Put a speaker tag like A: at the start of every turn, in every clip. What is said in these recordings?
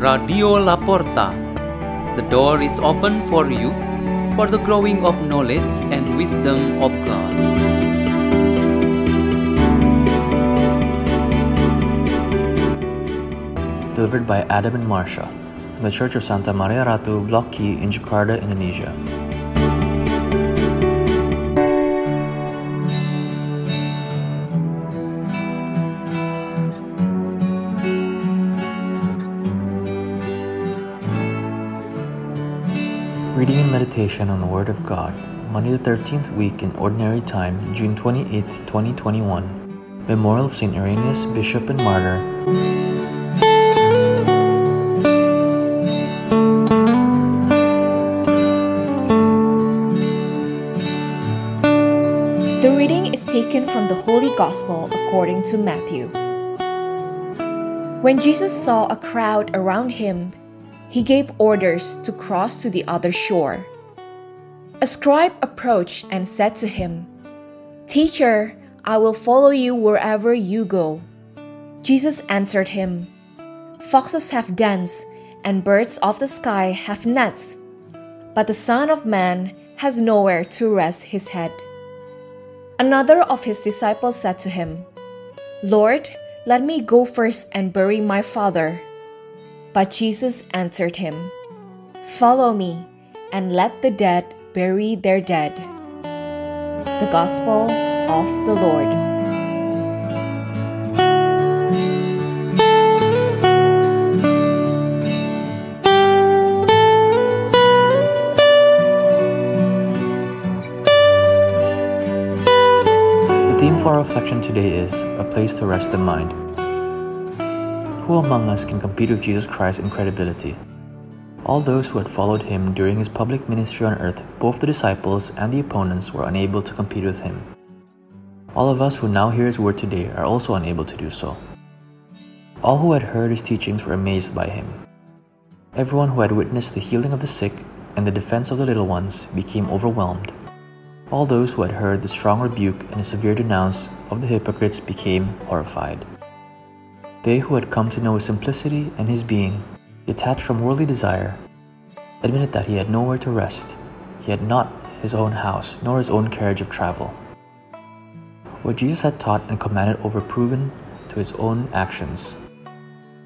A: Radio La Porta. The door is open for you for the growing of knowledge and wisdom of God.
B: Delivered by Adam and Marsha from the Church of Santa Maria Ratu, Block Q in Jakarta, Indonesia. Reading and meditation on the Word of God, Monday the 13th week in Ordinary Time, June 28, 2021. Memorial of St. Irenaeus, Bishop and Martyr.
C: The reading is taken from the Holy Gospel according to Matthew. When Jesus saw a crowd around him, he gave orders to cross to the other shore. A scribe approached and said to him, Teacher, I will follow you wherever you go. Jesus answered him, Foxes have dens, and birds of the sky have nests, but the Son of Man has nowhere to rest his head. Another of his disciples said to him, Lord, let me go first and bury my father. But Jesus answered him, Follow me, and let the dead bury their dead. The Gospel of the Lord.
B: The theme for our reflection today is A Place to Rest the Mind. Who among us can compete with Jesus Christ in credibility? All those who had followed him during his public ministry on earth, both the disciples and the opponents, were unable to compete with him. All of us who now hear his word today are also unable to do so. All who had heard his teachings were amazed by him. Everyone who had witnessed the healing of the sick and the defense of the little ones became overwhelmed. All those who had heard the strong rebuke and the severe denounce of the hypocrites became horrified. They who had come to know his simplicity and his being, detached from worldly desire, admitted that he had nowhere to rest. He had not his own house, nor his own carriage of travel. What Jesus had taught and commanded over proven to his own actions.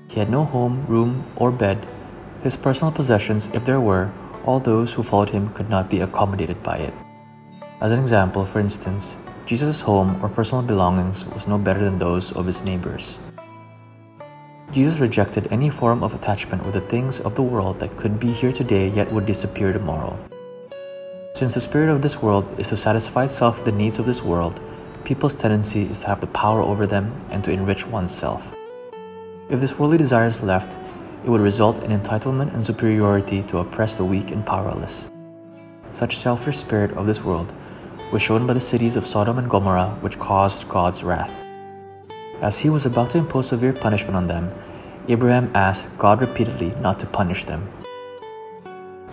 B: He had no home, room, or bed. His personal possessions, if there were, all those who followed him could not be accommodated by it. As an example, for instance, Jesus' home or personal belongings was no better than those of his neighbors. Jesus rejected any form of attachment with the things of the world that could be here today yet would disappear tomorrow. Since the spirit of this world is to satisfy itself with the needs of this world, people's tendency is to have the power over them and to enrich oneself. If this worldly desire is left, it would result in entitlement and superiority to oppress the weak and powerless. Such selfish spirit of this world was shown by the cities of Sodom and Gomorrah, which caused God's wrath. As he was about to impose severe punishment on them, Abraham asked God repeatedly not to punish them.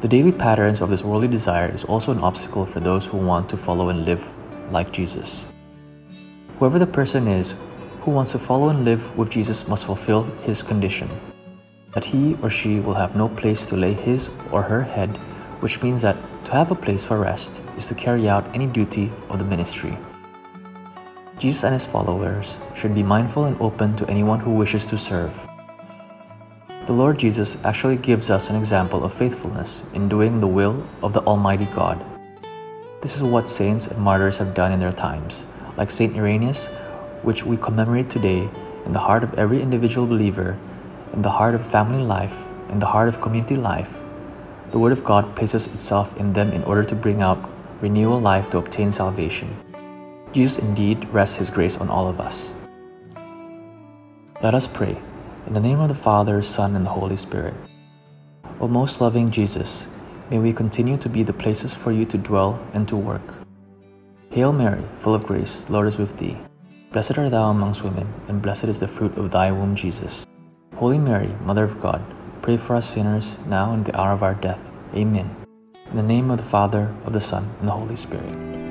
B: The daily patterns of this worldly desire is also an obstacle for those who want to follow and live like Jesus. Whoever the person is who wants to follow and live with Jesus must fulfill his condition that he or she will have no place to lay his or her head, which means that to have a place for rest is to carry out any duty of the ministry. Jesus and his followers should be mindful and open to anyone who wishes to serve. The Lord Jesus actually gives us an example of faithfulness in doing the will of the Almighty God. This is what saints and martyrs have done in their times, like Saint Irenaeus, which we commemorate today in the heart of every individual believer, in the heart of family life, in the heart of community life. The Word of God places itself in them in order to bring out renewal life to obtain salvation. Jesus indeed rests His grace on all of us. Let us pray. In the name of the Father, Son, and the Holy Spirit. O most loving Jesus, may we continue to be the places for you to dwell and to work. Hail Mary, full of grace, the Lord is with thee. Blessed art thou amongst women, and blessed is the fruit of thy womb, Jesus. Holy Mary, Mother of God, pray for us sinners, now and the hour of our death. Amen. In the name of the Father, of the Son, and the Holy Spirit.